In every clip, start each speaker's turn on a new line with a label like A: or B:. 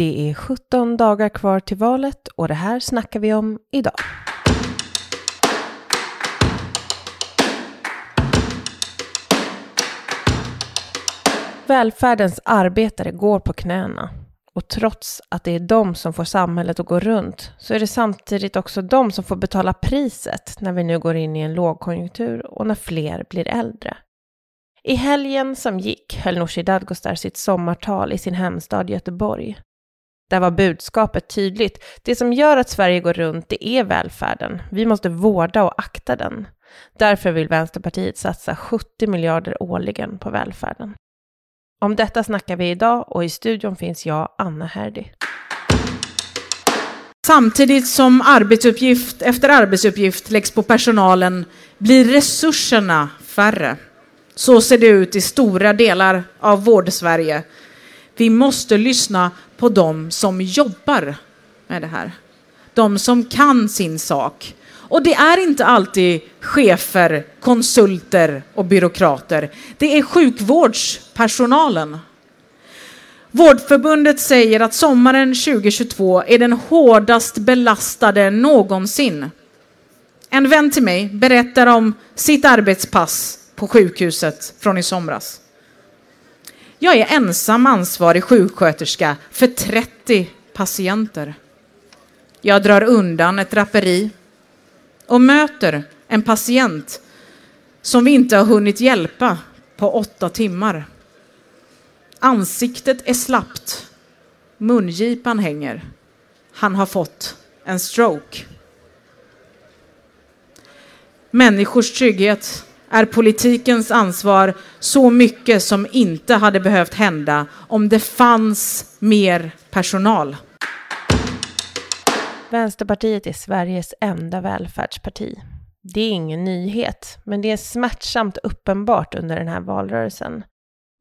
A: Det är 17 dagar kvar till valet och det här snackar vi om idag. Välfärdens arbetare går på knäna. Och trots att det är de som får samhället att gå runt så är det samtidigt också de som får betala priset när vi nu går in i en lågkonjunktur och när fler blir äldre. I helgen som gick höll Nooshi Dadgostar sitt sommartal i sin hemstad Göteborg. Där var budskapet tydligt. Det som gör att Sverige går runt, det är välfärden. Vi måste vårda och akta den. Därför vill Vänsterpartiet satsa 70 miljarder årligen på välfärden. Om detta snackar vi idag och i studion finns jag, Anna Herdy.
B: Samtidigt som arbetsuppgift efter arbetsuppgift läggs på personalen blir resurserna färre. Så ser det ut i stora delar av vårdsverige. Vi måste lyssna på dem som jobbar med det här. De som kan sin sak. Och det är inte alltid chefer, konsulter och byråkrater. Det är sjukvårdspersonalen. Vårdförbundet säger att sommaren 2022 är den hårdast belastade någonsin. En vän till mig berättar om sitt arbetspass på sjukhuset från i somras. Jag är ensam ansvarig sjuksköterska för 30 patienter. Jag drar undan ett draperi och möter en patient som vi inte har hunnit hjälpa på åtta timmar. Ansiktet är slappt. Mungipan hänger. Han har fått en stroke. Människors trygghet är politikens ansvar så mycket som inte hade behövt hända om det fanns mer personal.
A: Vänsterpartiet är Sveriges enda välfärdsparti. Det är ingen nyhet, men det är smärtsamt uppenbart under den här valrörelsen.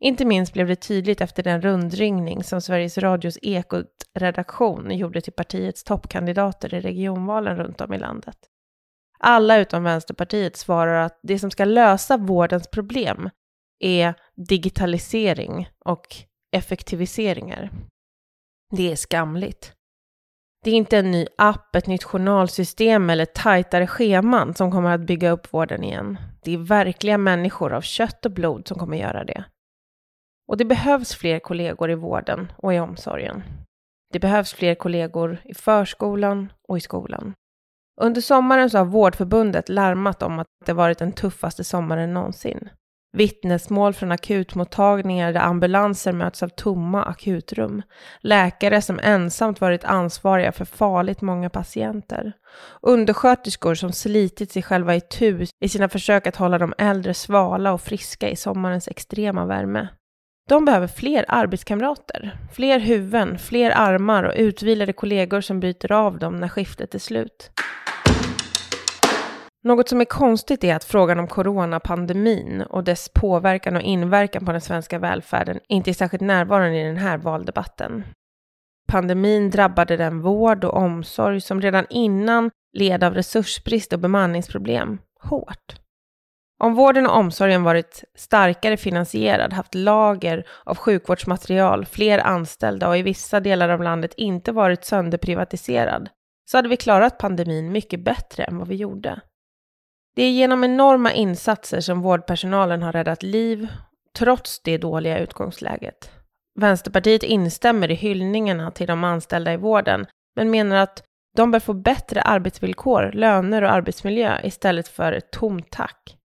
A: Inte minst blev det tydligt efter den rundringning som Sveriges Radios Ekot-redaktion gjorde till partiets toppkandidater i regionvalen runt om i landet. Alla utom Vänsterpartiet svarar att det som ska lösa vårdens problem är digitalisering och effektiviseringar. Det är skamligt. Det är inte en ny app, ett nytt journalsystem eller tajtare scheman som kommer att bygga upp vården igen. Det är verkliga människor av kött och blod som kommer göra det. Och det behövs fler kollegor i vården och i omsorgen. Det behövs fler kollegor i förskolan och i skolan. Under sommaren så har Vårdförbundet larmat om att det varit den tuffaste sommaren någonsin. Vittnesmål från akutmottagningar där ambulanser möts av tomma akutrum. Läkare som ensamt varit ansvariga för farligt många patienter. Undersköterskor som slitit sig själva i tus i sina försök att hålla de äldre svala och friska i sommarens extrema värme. De behöver fler arbetskamrater, fler huvuden, fler armar och utvilade kollegor som byter av dem när skiftet är slut. Något som är konstigt är att frågan om coronapandemin och dess påverkan och inverkan på den svenska välfärden inte är särskilt närvarande i den här valdebatten. Pandemin drabbade den vård och omsorg som redan innan led av resursbrist och bemanningsproblem hårt. Om vården och omsorgen varit starkare finansierad, haft lager av sjukvårdsmaterial, fler anställda och i vissa delar av landet inte varit sönderprivatiserad, så hade vi klarat pandemin mycket bättre än vad vi gjorde. Det är genom enorma insatser som vårdpersonalen har räddat liv, trots det dåliga utgångsläget. Vänsterpartiet instämmer i hyllningarna till de anställda i vården, men menar att de bör få bättre arbetsvillkor, löner och arbetsmiljö istället för ett tomt tack.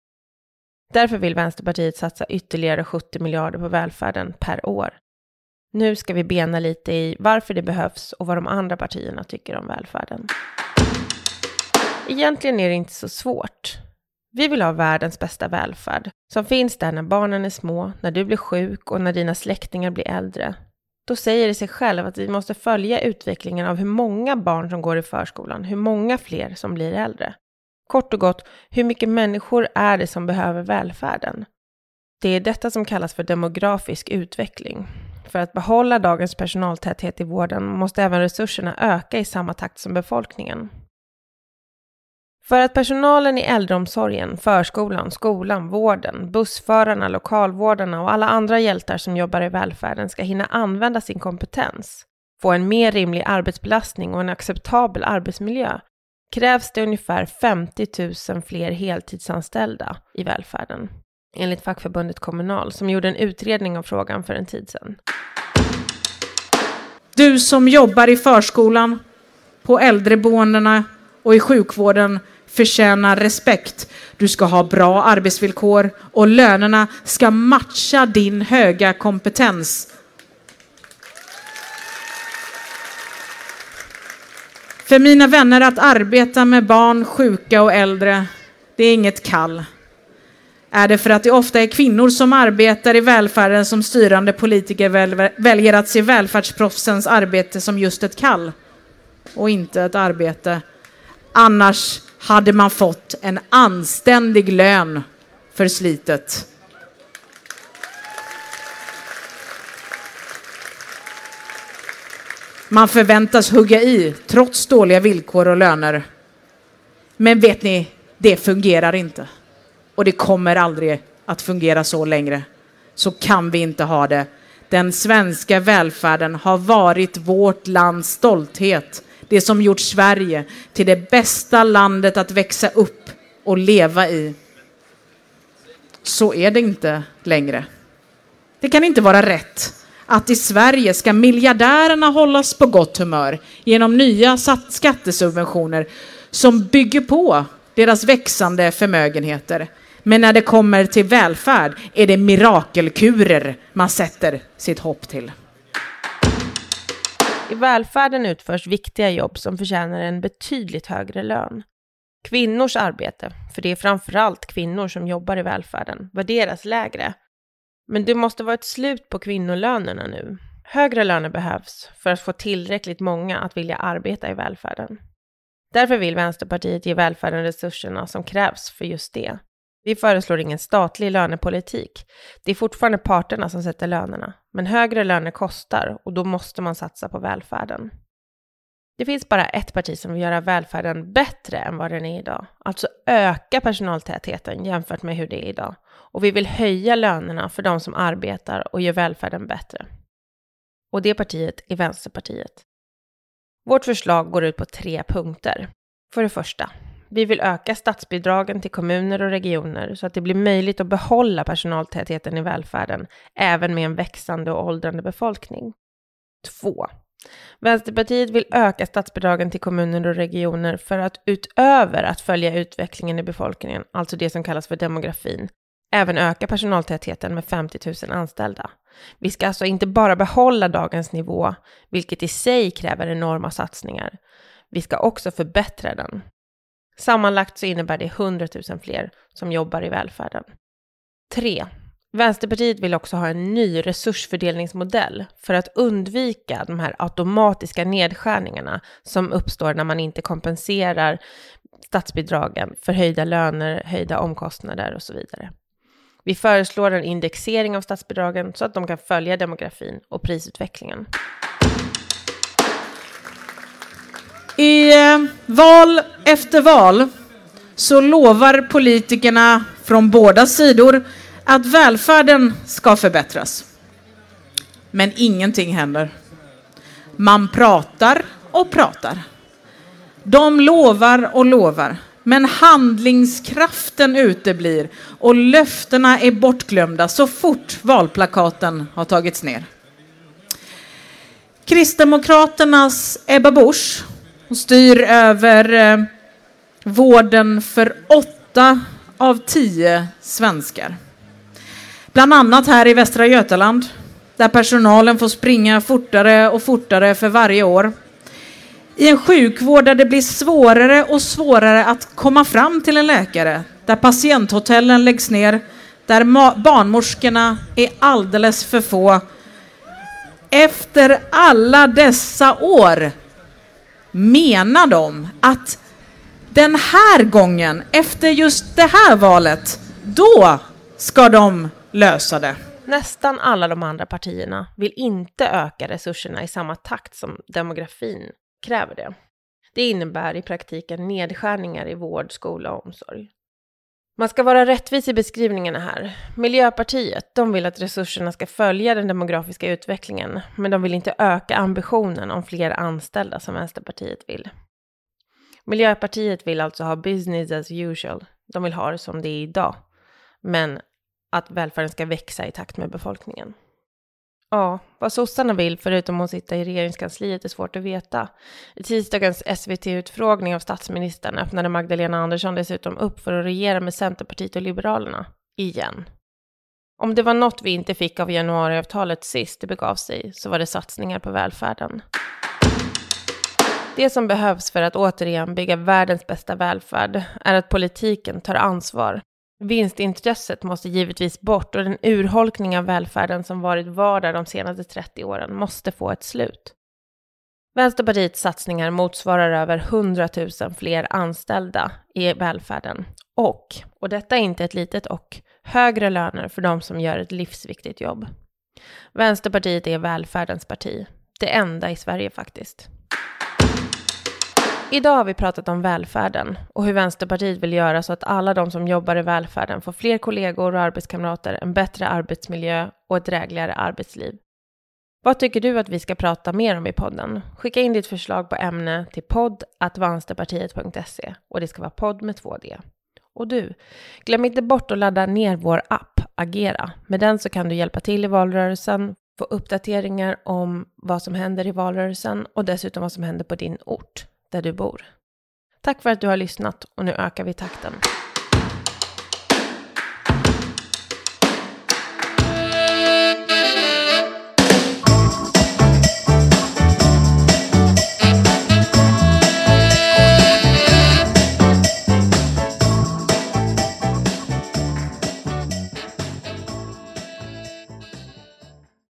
A: Därför vill Vänsterpartiet satsa ytterligare 70 miljarder på välfärden per år. Nu ska vi bena lite i varför det behövs och vad de andra partierna tycker om välfärden. Egentligen är det inte så svårt. Vi vill ha världens bästa välfärd, som finns där när barnen är små, när du blir sjuk och när dina släktingar blir äldre. Då säger det sig själv att vi måste följa utvecklingen av hur många barn som går i förskolan, hur många fler som blir äldre. Kort och gott, hur mycket människor är det som behöver välfärden? Det är detta som kallas för demografisk utveckling. För att behålla dagens personaltäthet i vården måste även resurserna öka i samma takt som befolkningen. För att personalen i äldreomsorgen, förskolan, skolan, vården, bussförarna, lokalvårdarna och alla andra hjältar som jobbar i välfärden ska hinna använda sin kompetens få en mer rimlig arbetsbelastning och en acceptabel arbetsmiljö krävs det ungefär 50 000 fler heltidsanställda i välfärden, enligt fackförbundet Kommunal som gjorde en utredning av frågan för en tid sedan.
B: Du som jobbar i förskolan, på äldreboendena och i sjukvården förtjänar respekt. Du ska ha bra arbetsvillkor och lönerna ska matcha din höga kompetens. För mina vänner att arbeta med barn, sjuka och äldre, det är inget kall. Är det för att det ofta är kvinnor som arbetar i välfärden som styrande politiker väljer att se välfärdsproffsens arbete som just ett kall och inte ett arbete? Annars hade man fått en anständig lön för slitet. Man förväntas hugga i trots dåliga villkor och löner. Men vet ni, det fungerar inte. Och det kommer aldrig att fungera så längre. Så kan vi inte ha det. Den svenska välfärden har varit vårt lands stolthet. Det som gjort Sverige till det bästa landet att växa upp och leva i. Så är det inte längre. Det kan inte vara rätt att i Sverige ska miljardärerna hållas på gott humör genom nya skattesubventioner som bygger på deras växande förmögenheter. Men när det kommer till välfärd är det mirakelkurer man sätter sitt hopp till.
A: I välfärden utförs viktiga jobb som förtjänar en betydligt högre lön. Kvinnors arbete, för det är framförallt kvinnor som jobbar i välfärden, värderas lägre men det måste vara ett slut på kvinnolönerna nu. Högre löner behövs för att få tillräckligt många att vilja arbeta i välfärden. Därför vill Vänsterpartiet ge välfärden resurserna som krävs för just det. Vi föreslår ingen statlig lönepolitik. Det är fortfarande parterna som sätter lönerna, men högre löner kostar och då måste man satsa på välfärden. Det finns bara ett parti som vill göra välfärden bättre än vad den är idag, alltså öka personaltätheten jämfört med hur det är idag. Och vi vill höja lönerna för de som arbetar och gör välfärden bättre. Och det partiet är Vänsterpartiet. Vårt förslag går ut på tre punkter. För det första, vi vill öka statsbidragen till kommuner och regioner så att det blir möjligt att behålla personaltätheten i välfärden, även med en växande och åldrande befolkning. 2. Vänsterpartiet vill öka statsbidragen till kommuner och regioner för att utöver att följa utvecklingen i befolkningen, alltså det som kallas för demografin, även öka personaltätheten med 50 000 anställda. Vi ska alltså inte bara behålla dagens nivå, vilket i sig kräver enorma satsningar. Vi ska också förbättra den. Sammanlagt så innebär det 100 000 fler som jobbar i välfärden. 3. Vänsterpartiet vill också ha en ny resursfördelningsmodell för att undvika de här automatiska nedskärningarna som uppstår när man inte kompenserar statsbidragen för höjda löner, höjda omkostnader och så vidare. Vi föreslår en indexering av statsbidragen så att de kan följa demografin och prisutvecklingen.
B: I eh, val efter val så lovar politikerna från båda sidor att välfärden ska förbättras. Men ingenting händer. Man pratar och pratar. De lovar och lovar. Men handlingskraften uteblir och löftena är bortglömda så fort valplakaten har tagits ner. Kristdemokraternas Ebba Busch hon styr över eh, vården för åtta av tio svenskar. Bland annat här i Västra Götaland där personalen får springa fortare och fortare för varje år. I en sjukvård där det blir svårare och svårare att komma fram till en läkare, där patienthotellen läggs ner, där barnmorskorna är alldeles för få. Efter alla dessa år menar de att den här gången, efter just det här valet, då ska de lösa det.
A: Nästan alla de andra partierna vill inte öka resurserna i samma takt som demografin kräver det. Det innebär i praktiken nedskärningar i vård, skola och omsorg. Man ska vara rättvis i beskrivningarna här. Miljöpartiet, de vill att resurserna ska följa den demografiska utvecklingen, men de vill inte öka ambitionen om fler anställda som Vänsterpartiet vill. Miljöpartiet vill alltså ha business as usual. De vill ha det som det är idag, men att välfärden ska växa i takt med befolkningen. Ja, vad sossarna vill, förutom att sitta i regeringskansliet, är svårt att veta. I tisdagens SVT-utfrågning av statsministern öppnade Magdalena Andersson dessutom upp för att regera med Centerpartiet och Liberalerna. Igen. Om det var något vi inte fick av januariavtalet sist det begav sig, så var det satsningar på välfärden. Det som behövs för att återigen bygga världens bästa välfärd är att politiken tar ansvar Vinstintresset måste givetvis bort och den urholkning av välfärden som varit vardag de senaste 30 åren måste få ett slut. Vänsterpartiets satsningar motsvarar över 100 000 fler anställda i välfärden och, och detta är inte ett litet och, högre löner för de som gör ett livsviktigt jobb. Vänsterpartiet är välfärdens parti, det enda i Sverige faktiskt. Idag har vi pratat om välfärden och hur Vänsterpartiet vill göra så att alla de som jobbar i välfärden får fler kollegor och arbetskamrater, en bättre arbetsmiljö och ett drägligare arbetsliv. Vad tycker du att vi ska prata mer om i podden? Skicka in ditt förslag på ämne till podd.vänsterpartiet.se och det ska vara podd med två D. Och du, glöm inte bort att ladda ner vår app Agera. Med den så kan du hjälpa till i valrörelsen, få uppdateringar om vad som händer i valrörelsen och dessutom vad som händer på din ort där du bor. Tack för att du har lyssnat och nu ökar vi takten.